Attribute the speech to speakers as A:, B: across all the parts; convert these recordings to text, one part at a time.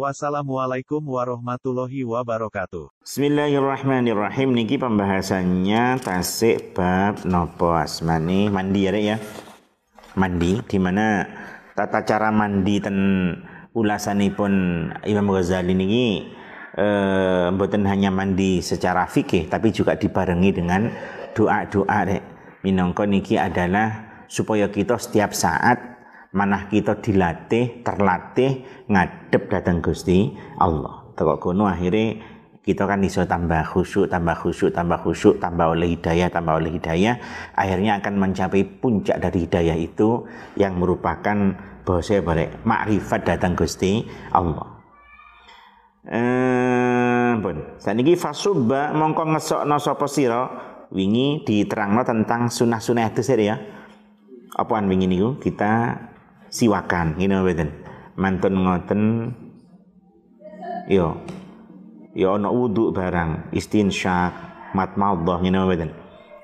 A: Wassalamualaikum warahmatullahi wabarakatuh.
B: Bismillahirrahmanirrahim niki pembahasannya tasik bab nopo asmani mandi ya ya. Mandi di mana tata cara mandi ten ulasanipun Imam Ghazali niki eh, mboten hanya mandi secara fikih tapi juga dibarengi dengan doa-doa Rek. Minangka niki adalah supaya kita setiap saat manah kita dilatih, terlatih ngadep datang Gusti Allah. Teko kono akhirnya kita kan iso tambah khusyuk, tambah khusyuk, tambah khusyuk, tambah oleh hidayah, tambah oleh hidayah, akhirnya akan mencapai puncak dari hidayah itu yang merupakan bahasa barek makrifat datang Gusti Allah. Eh, pun. Saniki fasubba mongko ngesokno sapa sira wingi diterangno tentang sunah-sunah itu ya. Apaan wingi niku kita siwakan ngene mboten mantun ngoten. Yo. Yo ana wudu barang istinsyak mat maudhah ngene mboten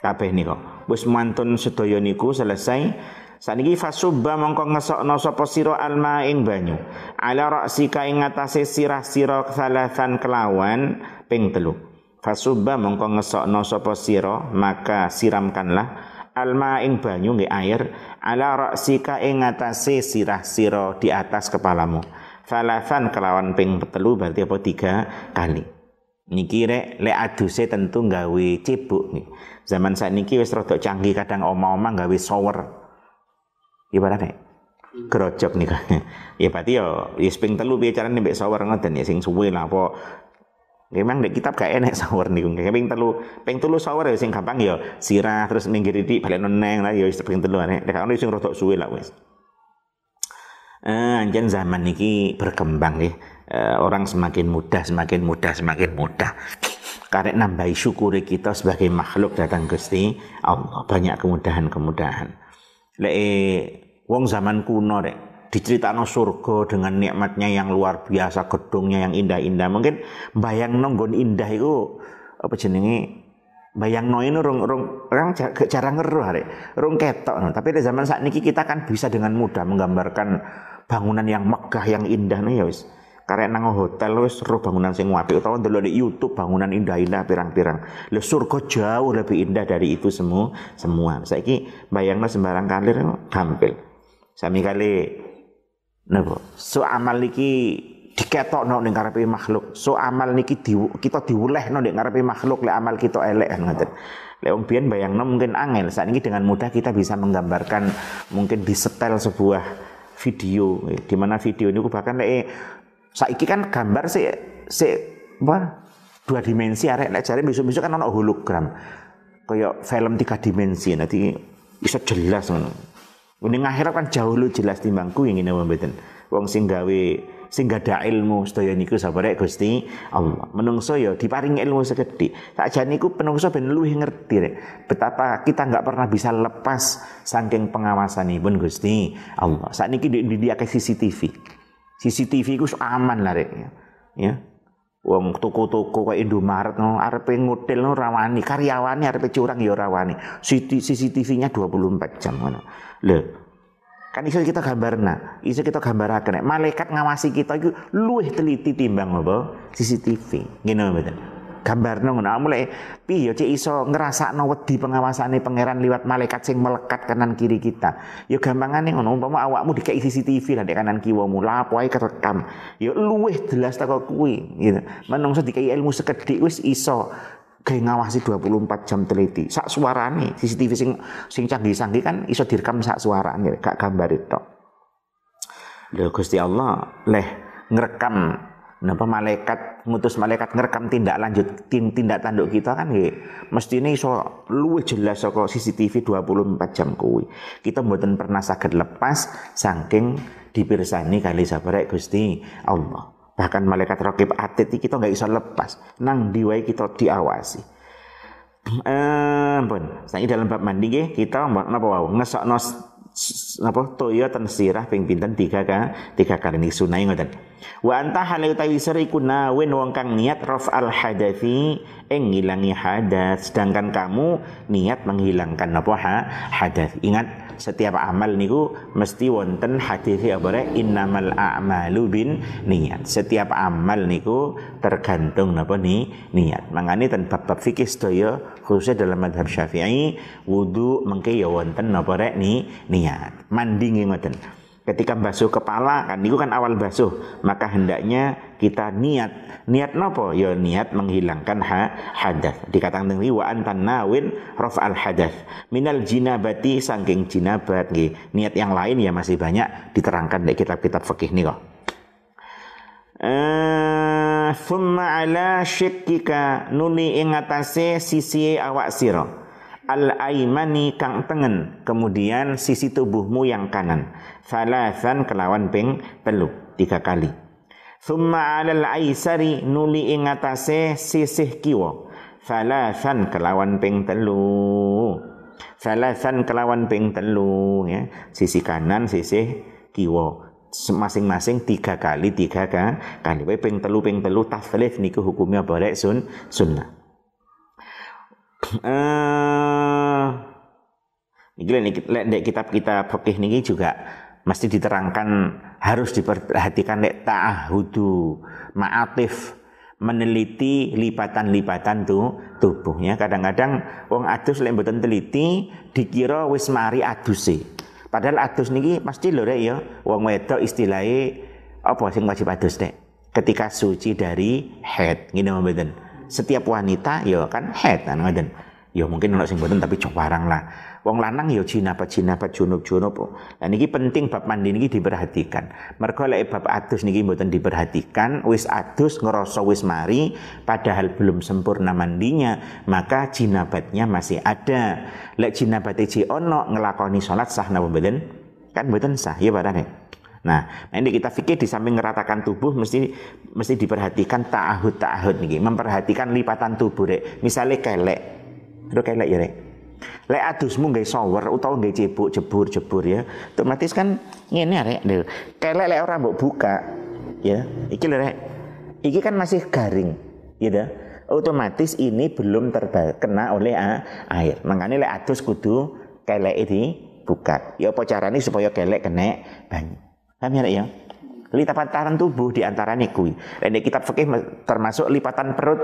B: kabeh nika. Wis mantun sedaya niku selesai. Saniki fasubba mongko ngesokno sapa sira alma ing banyu. Ala ra'sika ing atase sirah-sira salasan kelawan ping telu. Fasubba mongko ngesokno sapa sira maka siramkanlah alma ing banyu nggih air ala ra'sika ing atase sirah sira di atas kepalamu. Falasan kelawan ping telu berarti apa? Tiga kali. Niki rek le aduse tentu gawe cebuk nih zaman saat niki wis rada canggih kadang oma-oma gawe shower. Ibarat nek? Gerojok nih kan ya berarti yo ya ping telu piye carane mbek shower ngoten? Ya sing suwe lah apa Memang di kitab gak enak sahur kayak ping telu, ping telu sahur ya sing gampang ya sirah terus minggir di balik noneng lah ya ping telu aneh. Dek ono sing rotok suwe lah wes. Eh, anjen zaman niki berkembang nih, eh, orang semakin mudah, semakin mudah, semakin mudah. Karena nambahi syukuri kita sebagai makhluk datang Gusti Allah banyak kemudahan-kemudahan. Le wong zaman kuno dek, diceritakan surga dengan nikmatnya yang luar biasa, gedungnya yang indah-indah. Mungkin bayang nonggon indah itu apa jenenge? Bayang no ini rong rong orang jarang ngeruh hari rong ketok. No. tapi di zaman saat ini kita kan bisa dengan mudah menggambarkan bangunan yang megah yang indah nih ya wis. Karena nang hotel wis roh bangunan sing apik utawa dulu di YouTube bangunan indah-indah pirang-pirang. Le surga jauh lebih indah dari itu semua semua. Saiki bayangno sembarang kali gampil. Sami kali Napa? So amal niki diketokno ning ngarepe makhluk. So amal niki di, kita diwulehno ning ngarepe makhluk lek amal kita elek ngoten. Lek wong biyen bayangno mungkin angel. Saat ini dengan mudah kita bisa menggambarkan mungkin disetel sebuah video di mana video ini bahkan lek saiki kan gambar sih si apa dua dimensi arek lek jare besok-besok kan ono hologram. Kayak film tiga dimensi nanti bisa jelas ngono. Ning akhirat kan jauh lu jelas timbangku yang ini mboten. Wong sing gawe sing gada ilmu sedaya niku sabare Gusti Allah. Menungso ya diparingi ilmu sekedhik. Tak jane niku penungso ben luwih ngerti rek. Betapa kita nggak pernah bisa lepas saking pengawasanipun Gusti Allah. Saat niki di, di, di CCTV. CCTV ku aman lah rek. Ya. Wong toko-toko kayak Indomaret no, arepe ngutil no rawani, karyawane arepe curang ya rawani. CCTV-nya 24 jam ngono. Lho, kan iso kita gambarna, iso kita gambaraken malaikat ngawasi kita itu luwih teliti timbang apa CCTV. Ngene mboten. Gambarno ngono ah, mulai piye cek iso ngrasakno wedi pengawasane pangeran liwat malaikat sing melekat kanan kiri kita. Ya gampangane ngono umpama awakmu dikei CCTV lah di kanan kiwamu lapo ae kerekam. Ya luwih jelas ta kok kuwi gitu. Menungso dikei ilmu sekedhik wis iso kayak ngawasi 24 jam teliti sak suarane CCTV sing sing canggih-canggih kan iso direkam sak suarane gak gambar itu lho Gusti Allah leh ngerekam napa malaikat ngutus malaikat ngerekam tindak lanjut tindak tanduk kita kan ya mesti ini iso luwih jelas saka CCTV 24 jam kuwi kita mboten pernah saged lepas saking dipirsani kali sabarek Gusti Allah Bahkan malaikat rakib atid kita nggak bisa lepas. Nang diwai kita diawasi. Eh, pun. Saiki dalam bab mandi nggih kita napa wau ngesokno apa? Toya ten sirah ping pinten? Tiga ka tiga kali ini sunai ngoten. Wa anta halu utawi sira iku nawin wong kang niat raf al hadathi ing ngilangi hadas. Sedangkan kamu niat menghilangkan apa? Ha hadas. Ingat setiap amal niku mesti wonten hadis ya bare innamal a'malu bin niat. Setiap amal niku tergantung napa ni? Niat. Mangane ten bab-bab fikih sedaya khususnya dalam madhab syafi'i wudu mengke ya wonten napa rek ni niat. Mandi ngoten. Ketika basuh kepala kan itu kan awal basuh. Maka hendaknya kita niat. Niat nopo? Ya niat menghilangkan ha, hadas. Dikatakan tadi wa antan nawin rof al hadas. Minal jinabati sangking jinabat nggih. Niat yang lain ya masih banyak diterangkan di kitab-kitab fikih nih kok eh thumma ala syikkika nuni ing sisi awak sira. Al aimani kang tengen. Kemudian sisi tubuhmu yang kanan. Salasan kelawan ping telu tiga kali. Summa alal aisari. Nuli ing atase sisih kiwa. Salasan kelawan ping telu. Salasan kelawan ping telu ya. Sisi kanan sisi kiwa masing-masing tiga kali tiga kali ping telu ping telu tasrif niku hukumnya boleh sun sunnah. Eh ini lek kitab-kitab fikih niki juga mesti diterangkan harus diperhatikan lek ta'ahudu ma'atif meneliti lipatan-lipatan tuh tubuhnya. Kadang-kadang wong adus lek mboten teliti dikira wis mari aduse padahal adus niki pasti lho rek ya. Wong wedok istilahnya apa sing wajib adus nek ketika suci dari head. Ngene mboten? Setiap wanita ya kan head kan ngoten ya mungkin ono sing mboten tapi barang lah. Wong lanang ya jinabat jinabat junub junub nah niki penting bab mandi niki diperhatikan. Mergo lek bab adus niki mboten diperhatikan wis adus ngerasa wis mari padahal belum sempurna mandinya maka jinabatnya masih ada. Lek jinabate ji ono ngelakoni salat sah napa mboten? Kan mboten sah ya barane Nah, ini kita pikir di samping ngeratakan tubuh mesti mesti diperhatikan ta'ahud ta'ahud nih, memperhatikan lipatan tubuh rek. Misalnya kelek, itu kelek ya rek. Lek adusmu nggak shower utawa nggak cebuk jebur jebur ya, otomatis kan ini rek. Kelek lek orang mau buka, ya, iki rek. Iki kan masih garing, ya dah. Otomatis ini belum terkena oleh air. Makanya lek adus kudu kelek ini buka. Ya apa caranya supaya kelek kena banyak. Paham ya, ya? Lipatan tubuh di antara kuwi. Dan kitab fikih termasuk lipatan perut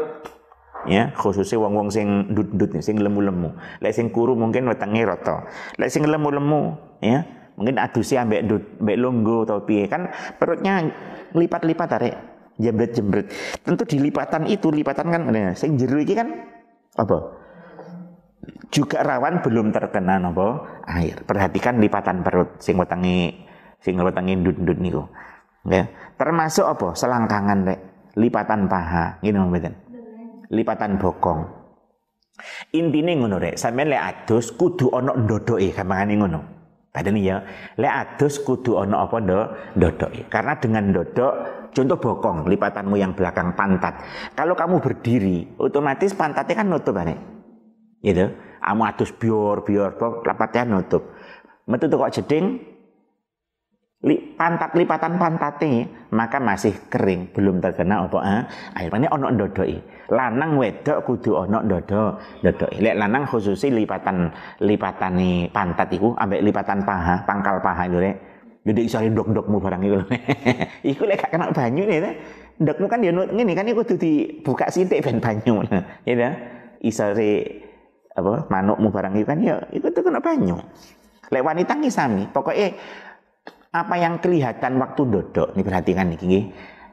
B: ya khususnya wong-wong sing dut-dut sing lemu-lemu. Lek sing kuru mungkin wetenge rata. Lek sing lemu-lemu ya mungkin adusi ambek dut, ambek longgo atau piye kan perutnya lipat-lipat arek jembret-jembret. Tentu di lipatan itu lipatan kan nah, sing jero iki kan apa? Juga rawan belum terkena nopo air. Perhatikan lipatan perut sing wetenge sing wetangi ndut-ndut niku. Ya. Termasuk apa? Selangkangan rek, lipatan paha, ngene mboten. Lipatan bokong. Intine ngono rek, sampeyan lek adus kudu ana ndodoke gampangane ngono. Padahal ya, lek adus kudu ana apa ndo ndodoke. Karena dengan ndodok contoh bokong, lipatanmu yang belakang pantat. Kalau kamu berdiri, otomatis pantatnya kan nutup bare. Gitu. Kamu adus bior bior, lapatnya nutup. Metu kok jeding, li, pantat lipatan pantate. Maka masih kering belum terkena apa eh? air ini ono ndodoi lanang wedok kudu ono ndodo ndodoi lek lanang khususi lipatan lipatane pantat iku ambek lipatan paha pangkal paha itu rek. Jadi iso ndok-ndokmu barang iku iku lek gak kena banyu nih ndokmu kan ya ngene kan iku kudu dibuka sithik ben banyu. Ya ta? Iso apa manukmu barang iku kan ya iku tuh kena banyu. Lek wanita nggih sami pokoknya apa yang kelihatan waktu dodok? Ini perhatikan nih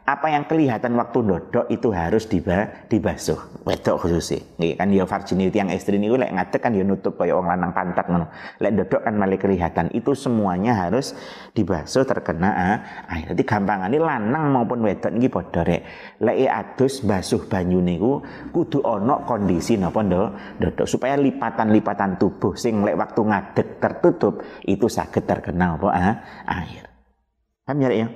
B: apa yang kelihatan waktu dodok itu harus diba, dibasuh. Wedok khususnya nggih kan ya virginity yang ekstrim itu lek ngadek kan ya nutup kayak orang lanang pantat ngono. Lek dodok kan malah kelihatan. Itu semuanya harus dibasuh terkena ah, air. Jadi gampangane lanang maupun wedok niki padha rek. Lek adus basuh banyu niku kudu ana kondisi napa dodok supaya lipatan-lipatan tubuh sing lek waktu ngadek tertutup itu sakit terkena apa ah, air. Paham ya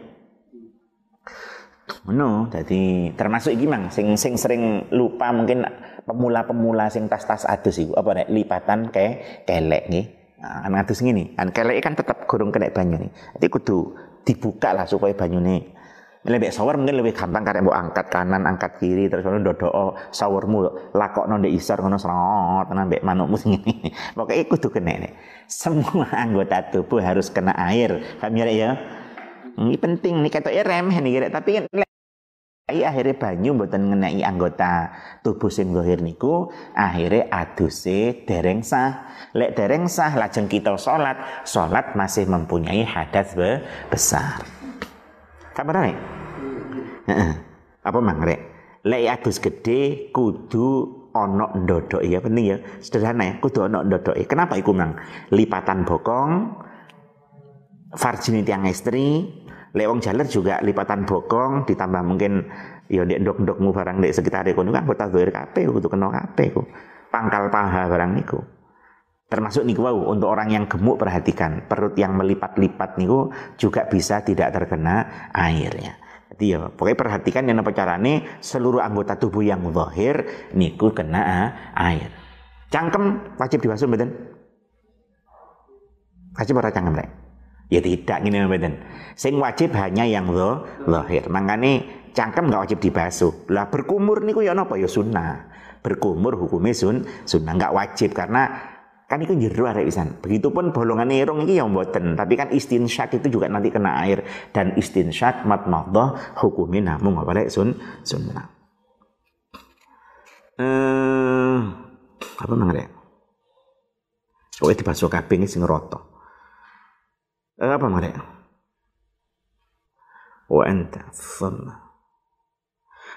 B: ya No, jadi termasuk iki mang sing sing sering lupa mungkin pemula-pemula sing tas-tas adus iku apa nek lipatan kayak kelek nih. Nah, kan adus ngene, kan kelek kan tetap gurung kena banyu nih. Jadi kudu dibuka lah supaya banyune lebih shower mungkin lebih gampang karena mau angkat kanan, angkat kiri, terus kalau dodo showermu lakok nonde isar ngono serot, mbek manukmu sing ini. Pokoknya kudu kena nih. Semua anggota tubuh harus kena air. Paham ya? Ya? Ini penting nih kata remeh nih kira tapi kan akhirnya banyu mboten ngenai anggota tubuh sing gohir niku akhirnya aduse dereng sah. Lek dereng sah lajeng kita sholat sholat masih mempunyai hadas be besar. Kabar nih apa mang rek? Lek adus gede kudu ono ndodok ya penting ya. Sederhana ya kudu ono ndodok kenapa iku mang? Lipatan bokong farjini tiang istri Lewong jaler juga lipatan bokong ditambah mungkin ya ndek ndok-ndokmu barang ndek sekitar kono kan kota doer kabeh kudu kena kabeh ku. Pangkal paha barang niku. Termasuk niku wau untuk orang yang gemuk perhatikan perut yang melipat-lipat niku juga bisa tidak terkena airnya. Jadi ya pokoknya perhatikan yang apa carane seluruh anggota tubuh yang zahir niku kena air. Cangkem wajib dibasuh mboten? Wajib ora cangkem rek? Ya tidak gini mboten. Sing wajib hanya yang lo lahir. Makanya cangkem nggak wajib dibasuh. Lah berkumur niku ya napa ya sunnah. Berkumur hukumnya sun sunnah nggak wajib karena kan itu jero arek pisan. Begitupun bolongan irung ini yang mboten, tapi kan istinsyak itu juga nanti kena air dan istinsyak matmadhah hukumnya namun apa sun sunnah. Eh apa mangrek? Pokoknya dibasuh kabeh sing rata. Apa mereka? Wa anta thumma.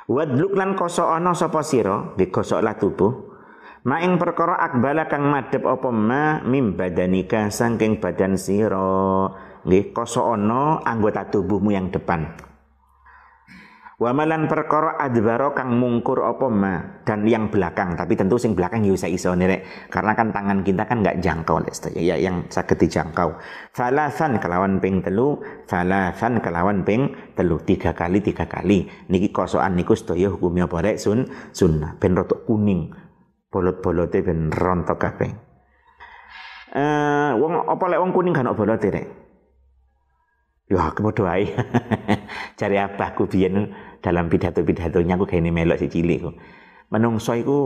B: Wadluk lan kosok ana sapa sira, digosoklah tubuh. Maing perkara akbala kang madhep apa ma mim badanika saking badan sira. Nggih kosok ana anggota tubuhmu yang depan. Wamalan perkara adbaro kang mungkur apa ma? Dan yang belakang tapi tentu sing belakang ya bisa iso nirek. Karena kan tangan kita kan nggak jangkau ya yang sakit dijangkau. Falasan kelawan ping telu falasan kelawan ping telu. Tiga kali tiga kali. Niki kosokan niku sedaya hukumnya apa rek sun sunnah. Ben rotok kuning. Bolot-bolote ben rontok kabeh. Eh wong apa lek? Wong kuning kan bolote rek Ya kepodo ae. Cari abahku biyen dalam pidato-pidatonya aku ini melok si cilik ku. Menungso iku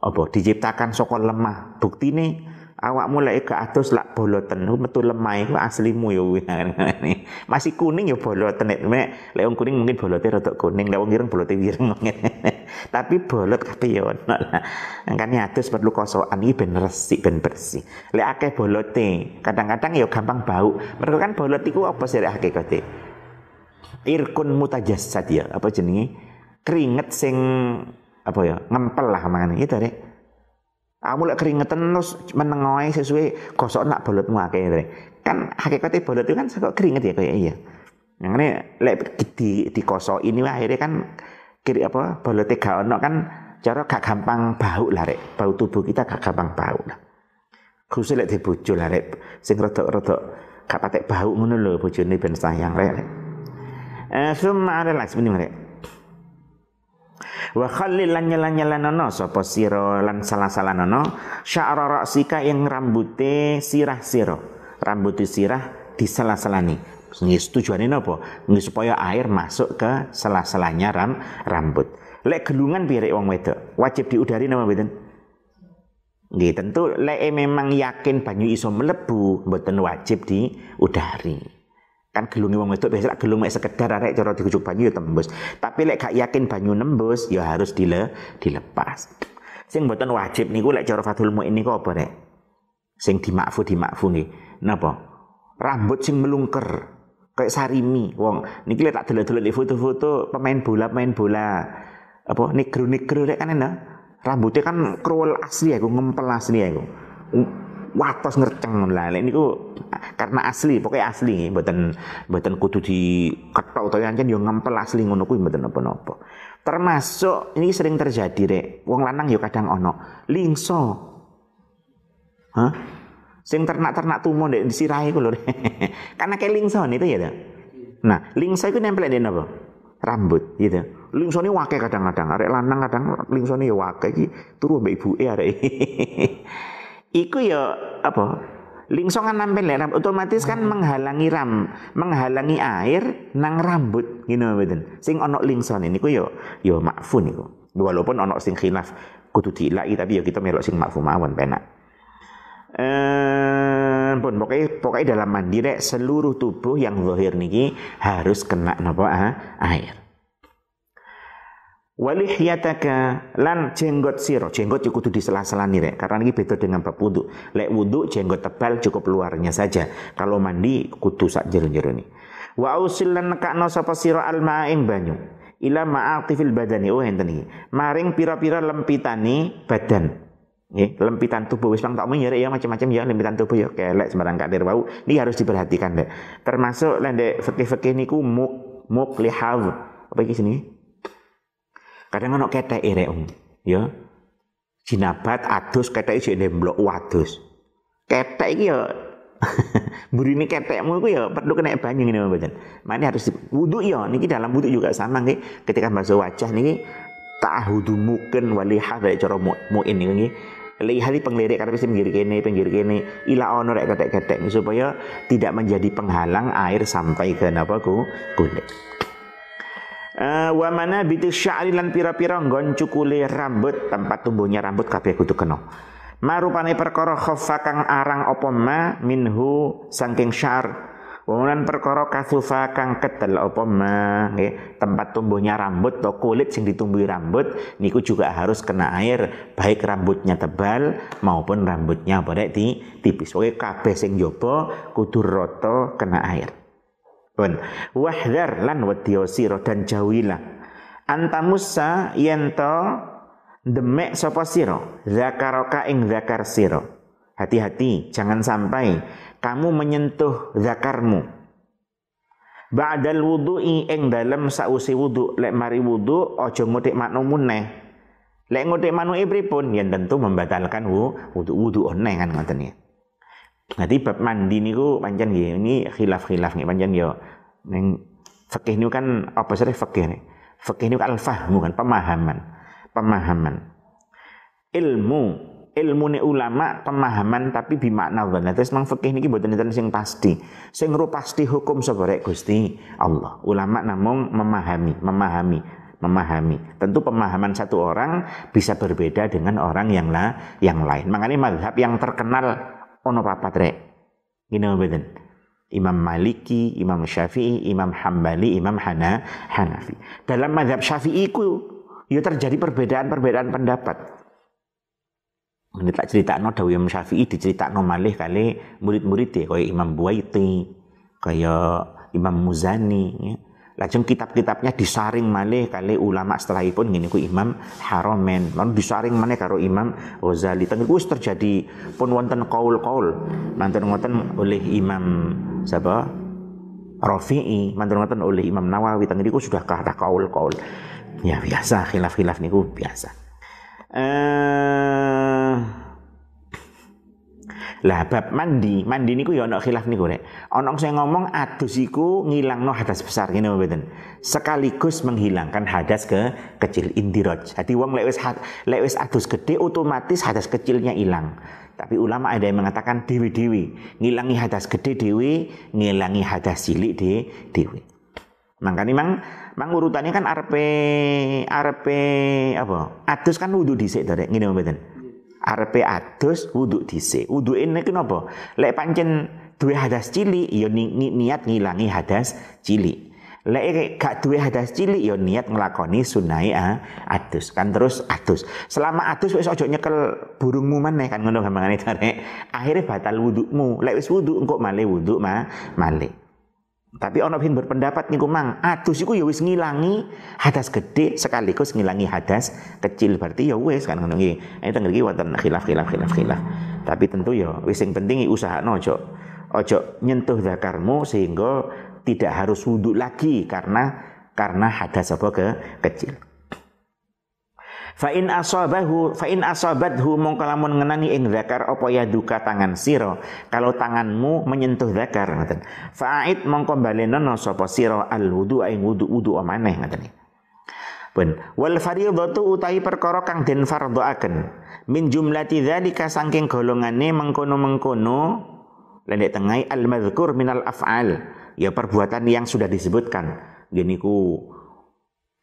B: apa diciptakan saka lemah. Buktine awakmu lek ke atus lak boloten metu lemah iku aslimu ya masih kuning ya boloten nek lek wong kuning mungkin bolote rada kuning lek wong ireng bolote ireng. Tapi bolot kabeh ya ono lah atus perlu kosokan iki ben resik ben bersih. Lek akeh bolote kadang-kadang ya gampang bau. Mereka kan bolot iku apa sih hakikate? Irkun mutajassad ya apa jenenge? Keringet sing apa ya ngempel lah mangane itu rek Kamu lek keringetan terus menengoy sesuai gosok nak bolotmu akeh kan hakikatnya bolot itu kan kok keringet ya kayak iya. Yang ini lek di kosok ini akhirnya kan kiri apa bolotnya gak ono kan cara gak gampang bau lah rek. Bau tubuh kita gak gampang bau lah. Khusus lek dibojo lah rek. Sing rodok-rodok gak patek bau ngono lho bojone ben sayang rek eh summa ada lagi rek wa khallil lan nyelan-nyelanono sapa sira lan salah-salanono sya'ra ra'sika yang rambute sirah sira rambute sirah di salah-salani Nggih tujuane napa? Nggih supaya air masuk ke sela-selanya ram rambut. Lek gelungan piye wong wedok? Wajib diudari napa mboten? Nggih, tentu lek memang yakin banyu iso mlebu, mboten wajib diudari kan gelungi wong wedok biasa gelung mek sekedar arek cara dikucuk banyu ya tembus. Tapi lek gak yakin banyu nembus ya harus dile dilepas. Sing mboten wajib niku lek cara Fathul Muin niku apa rek? Sing dimakfu dimakfu nggih. Napa? Rambut sing melungker kayak sarimi wong. Niki lek tak delok-delok foto-foto pemain bola pemain bola. Apa? Negro-negro rek kan enak. Rambutnya kan krul asli aku ngempel asli aku watos ngerceng lah. Ini niku karena asli pokoknya asli mboten mboten kudu diketok utawa ancen yo ngempel asli ngono kuwi mboten napa-napa. Termasuk ini sering terjadi rek. Wong lanang yo kadang ono lingso. Hah? Sing ternak-ternak tumo ndek disirahi ku lho karena kayak lingso itu ya nah lingso itu nempel di apa rambut gitu. Lingsone wake kadang-kadang, arek lanang kadang lingsone ya wake. Iki turu mbek ibuke arek. Iku ya apa? Lingsongan nampil ya, otomatis kan menghalangi ram, menghalangi air nang rambut, gitu mboten. Sing ono lingson ini ku yo yo makfun iku. Walaupun ono sing khilaf kudu dilai tapi ya kita melok sing makfum mawon penak. Eh pun pokoknya pokoknya dalam mandi rek seluruh tubuh yang zahir niki harus kena napa ah, air walihyataka lan jenggot siro jenggot cukup tuh di sela-sela nih rek karena ini beda dengan bab wudhu. Lek wudhu jenggot tebal cukup luarnya saja. Kalau mandi kudu sak jero-jero nih wa usil lan nekakno sapa sira alma ing banyu. Ila ma'atifil badani. Oh enten iki. Maring pira-pira lempitani badan. Nggih, lempitan tubuh. Wis tak ya ya macam-macam ya lempitan tubuh ya. Kelek sembarang kadir bau. Ini harus diperhatikan deh. Termasuk lendek fikih-fikih niku muk muk lihav. Apa iki sini? Kadang ono ketek ere om, ya. Jinabat adus ketek iki nemblok wadus. Ketek iki ya burine ketekmu iku ya perlu kena banyu ngene mboten. Makanya harus wudu ya niki dalam wudu juga sama nggih ketika basuh wajah niki ta'hudu mungkin wali hadza cara muin niki lihat penglirik karena mesti pinggir kene pinggir kene ila ono rek ketek-ketek supaya tidak menjadi penghalang air sampai ke napa ku kulit. Uh, wa mana bitu sya'ri lan pira-pira nggon cukule rambut tempat tumbuhnya rambut kabeh kudu kena. Marupane perkara khaffa kang arang apa ma minhu saking syar. Kemudian perkara kasufa kang ketel apa ma nggih tempat tumbuhnya rambut atau kulit sing ditumbuhi rambut niku juga harus kena air baik rambutnya tebal maupun rambutnya di tipis. Oke kabeh sing jaba kudu rata kena air. Pun wahdar lan wedya sira dan jauhilah antamusa yento demek sapa sira zakaraka ing zakar sira. Hati-hati jangan sampai kamu menyentuh zakarmu. Ba'dal wudu'i ing dalam sausi wudu lek mari wudu aja ngutik makno muneh. Lek ngutik manu pripun yen tentu membatalkan wudu wudu oneh kan ngoten ya. Nanti bab mandi niku pancen nggih ini khilaf-khilaf nggih pancen yo ning fikih niku kan apa sih fikih nih? Fikih niku al-fahmu kan pemahaman. Pemahaman. Ilmu ilmu ni ulama pemahaman tapi bimakna dhanna terus mang fikih niki mboten enten sing pasti sing ro pasti hukum sapa Gusti Allah ulama namung memahami memahami memahami. Tentu pemahaman satu orang bisa berbeda dengan orang yang la, yang lain. Makanya madhab yang terkenal ono papat rek. Gini mboten. Imam Maliki, Imam Syafi'i, Imam Hambali, Imam Hana, Hanafi. Dalam madhab Syafi'i ku ya terjadi perbedaan-perbedaan pendapat. Ini tak cerita no Dawi Imam Syafi'i dicerita no malih kali murid-murid deh kayak Imam Buaiti, kayak Imam Muzani, ya Lajeng kitab-kitabnya disaring malih kali ulama setelahipun ngene ku Imam Haromen. Lalu disaring malih karo Imam Ghazali. Teng wis terjadi pun wonten kaul-kaul. Manten wonten oleh Imam siapa? Rafi'i, wonten oleh Imam Nawawi. Teng niku sudah kata kaul-kaul. Ya biasa khilaf-khilaf niku biasa. Eh lah bab mandi, mandi niku ya ana khilaf niku rek. Ana sing ngomong adus iku ngilangno hadas besar ngene mboten. Sekaligus menghilangkan hadas ke kecil indiraj. Jadi wong lek wis lek wis adus gede otomatis hadas kecilnya hilang. Tapi ulama ada yang mengatakan dewi-dewi, ngilangi hadas gede dewi, ngilangi hadas cilik de dewi. Makanya mang mang urutannya kan RP RP apa? Adus kan wudhu dhisik to rek ngene mboten arepe adus wudu dhisik. ini kenapa? Lek pancen duwe hadas cilik ya ni, ni, niat ngilangi hadas cilik. Lek gak duwe hadas cilik ya niat nglakoni sunai ah, adus. Kan terus adus. Selama adus wis aja nyekel burungmu maneh kan ngono gampangane tarik. Akhirnya batal wudumu. Lek wis wudu engko malih wudu mah malih. Tapi ono yang berpendapat niku mang, adus iku ya wis ngilangi hadas gede sekaligus ngilangi hadas kecil berarti ya wis kan ngono nggih. Ini teng mriki wonten khilaf-khilaf khilaf-khilaf. Tapi tentu ya wis sing penting usahakno ojo ojo nyentuh zakarmu sehingga tidak harus wudhu lagi karena karena hadas apa ke kecil. Fa in asabahu fa in asabathu mongko lamun ngenani ing zakar apa ya duka tangan sira kalau tanganmu menyentuh zakar ngoten. Fa'id mongko balenono sapa sira al wudu ing wudu wudu maneh ngoten. Pun wal fardhatu utahi perkara kang den fardhoaken min jumlati dzalika saking golongane mengkono-mengkono lendek tengai al madzkur minal af'al ya perbuatan yang sudah disebutkan gini ku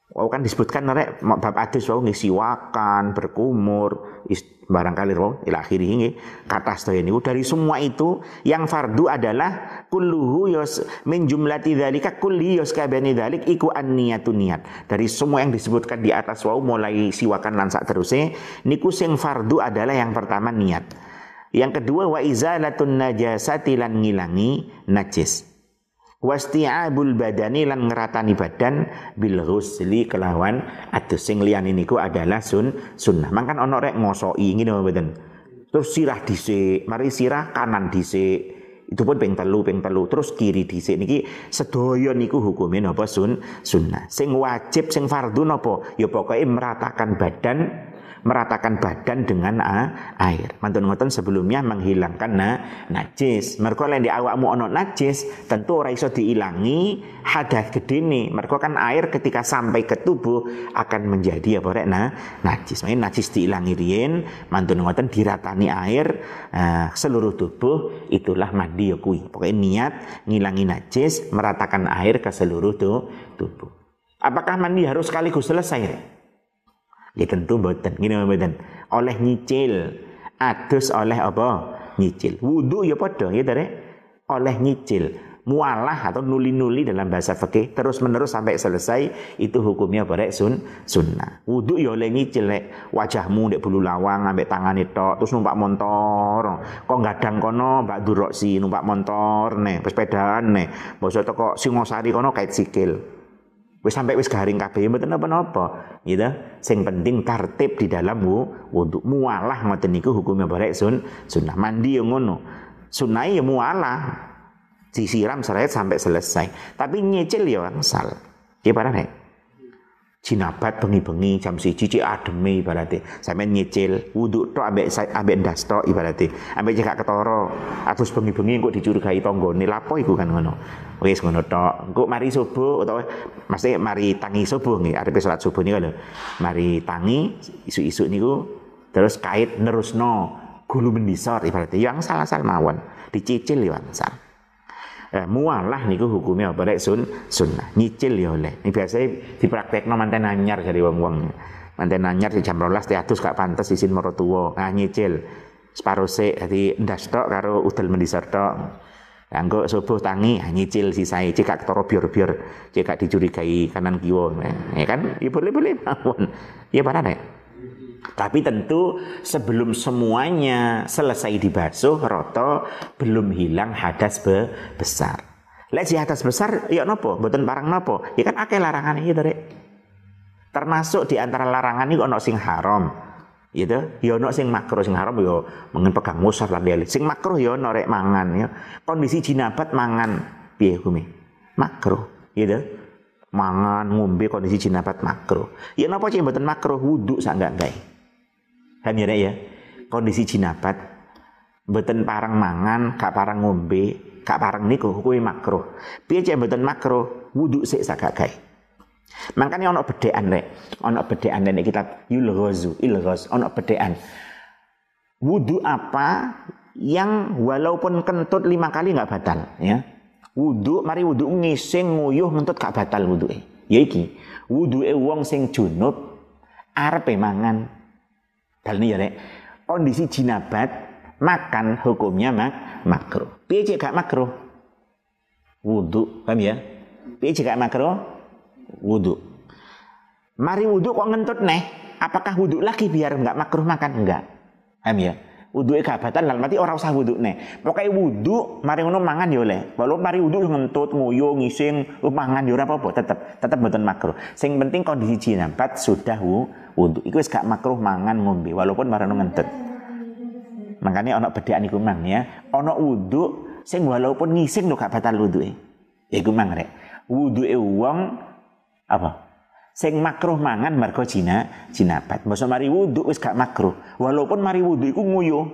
B: Wow kan disebutkan rek bab adus wau wakan, berkumur, barangkali roh ila akhiri ini kata sedaya dari semua itu yang fardu adalah kulluhu yos min jumlati dzalika kulli yos kabani dzalik iku an niyatu niat. Dari semua yang disebutkan di atas wau mulai siwakan lan sak terusé niku sing fardu adalah yang pertama niat. Yang kedua wa izalatun najasati lan ngilangi najis. Wasti'abul badani lan ngeratani badan bil ghusli kelawan atus sing liyane niku adalah sun sunnah. Mangkan ono rek ngosoki ngene mboten? Terus sirah dhisik mari sirah kanan dhisik. Itu pun ping telu ping telu. Terus kiri dhisik niki sedaya niku hukume napa sun? Sunnah. Sing wajib sing fardhu napa? Ya pokoke meratakan badan meratakan badan dengan air. Mantun ngoten sebelumnya menghilangkan na, najis. Mergo lain di awakmu ono najis, tentu ora iso diilangi hadas gede nih. Mergo kan air ketika sampai ke tubuh akan menjadi apa rek nah, najis. Main najis diilangi rien, mantun ngoten diratani air uh, seluruh tubuh itulah mandi ya kui. Pokoknya niat ngilangi najis, meratakan air ke seluruh tubuh. Apakah mandi harus sekaligus selesai? Ya tentu mboten. Ngene mboten. Oleh nyicil. Adus oleh apa? Nyicil. Wudu ya padha ya tare. Oleh nyicil. Mualah atau nuli-nuli dalam bahasa fikih terus menerus sampai selesai itu hukumnya barek sun sunnah. Wudu ya oleh nyicil wajahmu ndek bulu lawang ambek tangane tok terus numpak motor. Kok gadang kono Mbak Durok si numpak motor nih, pesepedaan nih. Bosok toko Singosari kono kait sikil. Wis sampai wis garing kabeh mboten napa-napa, gitu. Sing penting tertib di dalam wudu. Mualah ngoten niku hukumnya barek sun sunnah. Mandi yo ngono. Sunnah ya mualah. Disiram seret sampai selesai. Tapi nyicil ya angsal. Ki parah nek. Jinabat bengi-bengi jam siji cik ademe ibarate. Sampe nyicil wudu tok ambek ambek ndas tok ibarate. Ambek cekak ketara. Agus bengi-bengi kok dicurigai tanggane. Lapo iku kan ngono. Wis ngono tok. Engko mari subuh utawa mesti mari tangi subuh nggih, arepe salat subuh niku lho. Mari tangi isu-isu niku terus kait nerusno gulu mendisor ibaratnya yang salah-salah mawon dicicil ya sal. Eh, mualah niku hukumnya apa rek sun sunnah nyicil ya oleh. Ini biasa dipraktekno manten anyar dari wong-wong. Manten anyar di jam 12 teatus gak pantes isin maratuwa. Nah nyicil separuh sik dadi ndas tok karo udel mendisor tok. Anggo subuh tangi ah, nyicil sisai cekak toro biar-biar cekak dicurigai kanan kiwa. Ya kan? Ya boleh-boleh mawon. Ya para nek. Tapi tentu sebelum semuanya selesai dibasuh roto belum hilang hadas be besar. Lek si hadas besar ya nopo, mboten barang nopo. Ya kan akeh larangan iki to, Termasuk di antara larangan iki ono sing haram. Gitu ya ono sing makruh. Sing haram ya mengen pegang musaf lan lele sing makruh ya ono rek mangan ya. Kondisi jinabat mangan. Piye hukume makruh. Gitu mangan ngombe kondisi jinabat makruh ya napa sih mboten makruh wudu sak enggak gawe kan ya ya? Kondisi jinabat mboten parang mangan gak parang ngombe gak parang niku hukume makruh piye cek mboten makruh wudu sik sak gak gawe Makanya ono bedean rek, ono bedean nek kitab Yulghazu, Ilghaz, ono bedean. Wudu apa yang walaupun kentut lima kali nggak batal, ya. Wudu, mari wudu ngising nguyuh ngentut gak batal wudu Ya iki, wudu e wong sing junub arepe mangan. Dal ya rek, kondisi jinabat makan hukumnya mak makruh. Piye cek gak makruh? Wudu, paham ya? Piye cek gak makruh? wudhu. Mari wudhu kok ngentut nih? Apakah wudhu lagi biar nggak makruh makan? Enggak. Paham ya? Wudhu gak batal dalam arti orang usah nih. Pokoknya wudhu mari ngono mangan ya oleh. Walau mari wudhu ngentut, nguyu, ngising, mangan ya ora apa-apa, tetep tetep mboten makruh. Sing penting kondisi jinabat sudah wudhu. Iku wis gak makruh mangan ngombe walaupun mari ngentut. Makanya ono bedaan iku mang ya. Ono wudhu sing walaupun ngising lo gak batal wudhu. Iku mang rek. Wudhu e wong apa? Sing makruh mangan mergo jina jinabat. Masa mari wudu wis gak makruh. Walaupun mari wudu iku nguyuh.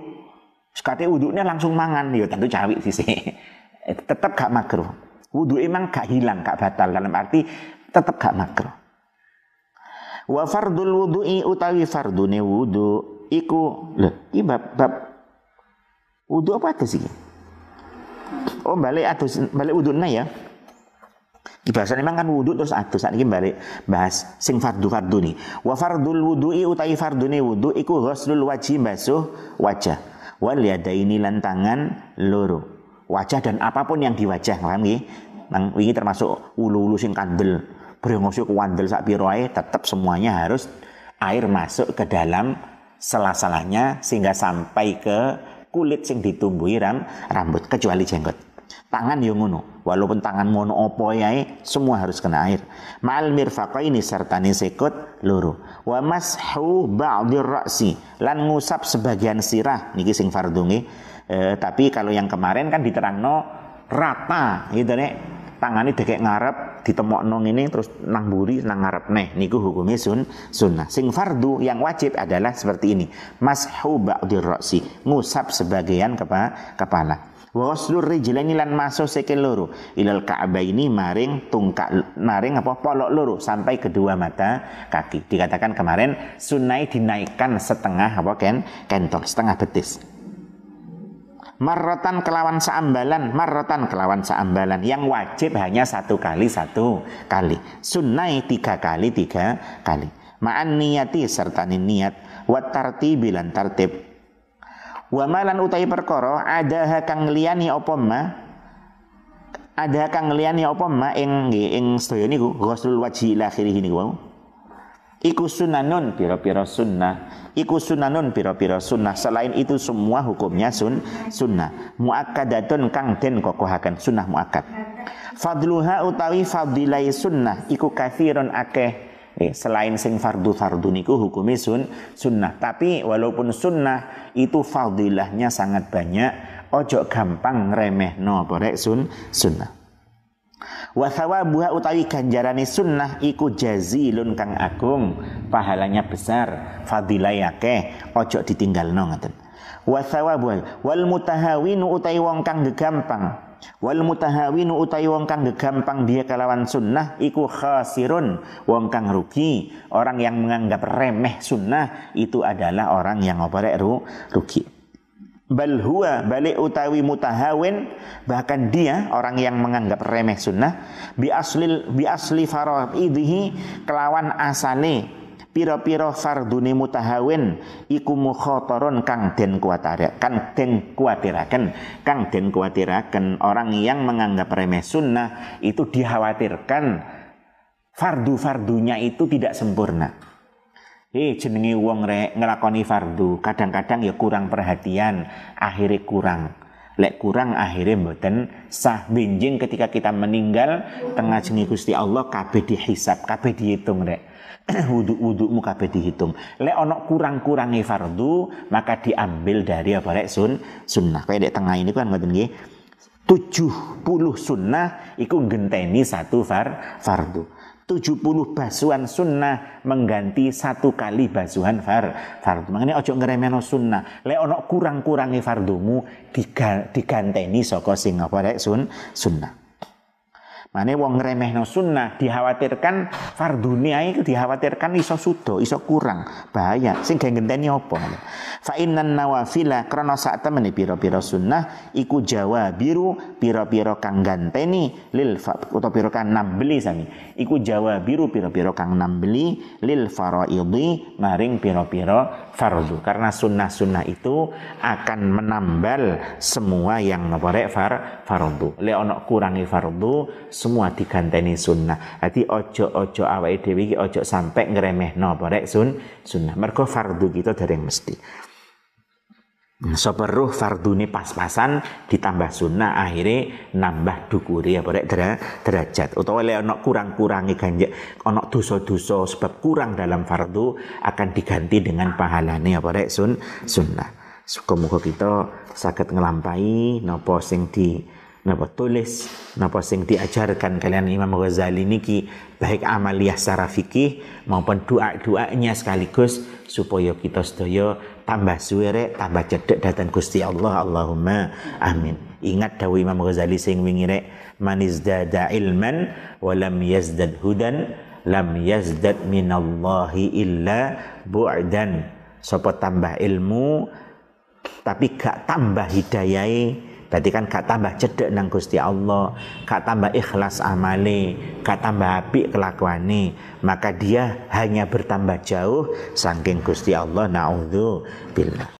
B: Sekate wudhunya langsung mangan, ya tentu cawik sih. tetap gak makruh. Wudu emang gak hilang, gak batal dalam arti tetap gak makruh. Wa fardul wudu'i utawi fardune wudu iku lho iki bab wudu apa ada sih? Oh balik atus balik wuduna ya. Bahasa memang kan wudhu terus atus saat ini balik bahas sing fardu fardu nih. Wa fardul wudhu'i utai fardune wudhu iku ghuslul wajhi basuh wajah. Wal yadaini lan tangan loro. Wajah dan apa pun yang di wajah, paham nggih? Nang wingi termasuk ulu-ulu sing kandel, brengose kuandel sak piro tetap semuanya harus air masuk ke dalam sela-selanya sehingga sampai ke kulit sing ditumbuhi ram, rambut kecuali jenggot tangan yang ngono. Walaupun tangan ngono opo yae semua harus kena air. Ma'al mirfaqaini serta sekut loro. Wa mashu ba'dir ra'si. Lan ngusap sebagian sirah. Niki sing fardhu e, tapi kalau yang kemarin kan diterangno rata. Gitu nek. Tangani dekek ngarep ditemokno ngene terus nang buri nang ngarep neh. Niku hukumnya sun sunnah. Sing fardu yang wajib adalah seperti ini. Mashu ba'dir ra'si. Ngusap sebagian kepa kepala wa waslur rijlaini lan masuk sikil loro ilal ka'baini maring tungkak maring apa polok loro sampai kedua mata kaki dikatakan kemarin sunai dinaikkan setengah apa ken kentol setengah betis Marrotan kelawan seambalan, marrotan kelawan seambalan. Yang wajib hanya satu kali satu kali. Sunnai tiga kali tiga kali. Ma'an niyati serta niat. Wat tartibilan tartib wa malan utai perkara ada kang liyani apa ma? Ada kang liyani apa ma ing ing sedaya niku ghuslul wajhi ila akhirih niku wau. Iku sunanun pira-pira sunnah. Iku sunanun pira-pira sunnah. Selain itu semua hukumnya sun sunnah. Muakkadatun kang den kokohaken sunnah muakkad. Fadluha utawi fadilai sunnah iku kathirun akeh. Eh, selain sing fardu fardu niku hukumnya sun sunnah. Tapi walaupun sunnah itu fadilahnya sangat banyak, ojo gampang remeh no borek sun sunnah. Wa thawabuha utawi ganjarane sunnah iku jazilun kang agung, pahalanya besar, fadilah akeh, ojo ditinggalno ngoten. Wa thawabuha wal mutahawinu utawi wong kang gegampang Wal mutahawinu utai wong kang gampang dia kalawan sunnah iku khasirun wong kang rugi. Orang yang menganggap remeh sunnah itu adalah orang yang ngoporek ru, rugi. Bal huwa balik utawi mutahawin bahkan dia orang yang menganggap remeh sunnah bi aslil bi asli faraidhi kelawan asale pira-pira fardune mutahawin iku mukhatarun kang den kuatiraken kang den kuatiraken. Kang den kuatiraken orang yang menganggap remeh sunnah itu dikhawatirkan fardu-fardunya itu tidak sempurna. Eh jenenge wong rek ngelakoni fardu kadang-kadang ya kurang perhatian akhirnya kurang. Lek kurang akhirnya mboten sah benjing ketika kita meninggal tengah jengi Gusti Allah kabeh dihisap kabeh dihitung rek wudhu-wudhumu kabeh dihitung. Lek ono kurang-kurangi fardu, maka diambil dari apa lek sun sunnah. Kayak di tengah ini kan ngoten nggih. 70 sunnah iku genteni satu far fardu. 70 basuhan sunnah mengganti satu kali basuhan far fardu. Makanya ojo ngeremeno sunnah. Lek ono kurang-kurangi fardumu diganteni saka sing apa lek sun sunnah. Mane wong no sunnah dikhawatirkan fardune ae dikhawatirkan iso sudo, iso kurang, bahaya. Sing gawe ngenteni apa? Fa innan nawafila krana sak temene pira-pira sunnah iku biru pira-pira kang ganteni lil utawa pira kang nambeli sami. Iku biru pira-pira kang nambeli lil faraidhi maring pira-pira fardu. Karena sunnah-sunnah itu akan menambal semua yang ngeporek far fardu. Le ono kurangi fardu semua diganteni sunnah. Jadi ojo-ojo awake dhewe iki ojo sampai ngremehno apa rek sun sunnah. Mergo fardu kita dari mesti. Seperuh fardune pas-pasan ditambah sunnah akhirnya nambah dukuri apa rek derajat utawa lek ana kurang-kurangi ganjek ana dosa-dosa sebab kurang dalam fardu akan diganti dengan pahalane apa rek sun sunnah. Muga-muga kita saged ngelampai napa sing di napa tulis napa sing diajarkan kalian Imam Ghazali niki baik amaliyah secara fikih maupun doa-doanya sekaligus supaya kita sedaya tambah suwere tambah cedek datang Gusti Allah. Allahumma amin. Ingat dawuh Imam Ghazali sing wingi rek manizdada ilman wa lam yazdad hudan lam yazdad minallahi illa bu'dan. Sapa tambah ilmu tapi gak tambah hidayai Berarti kan gak tambah cedek nang Gusti Allah, gak tambah ikhlas amale, gak tambah api kelakuane, maka dia hanya bertambah jauh saking Gusti Allah. Nauzu billah.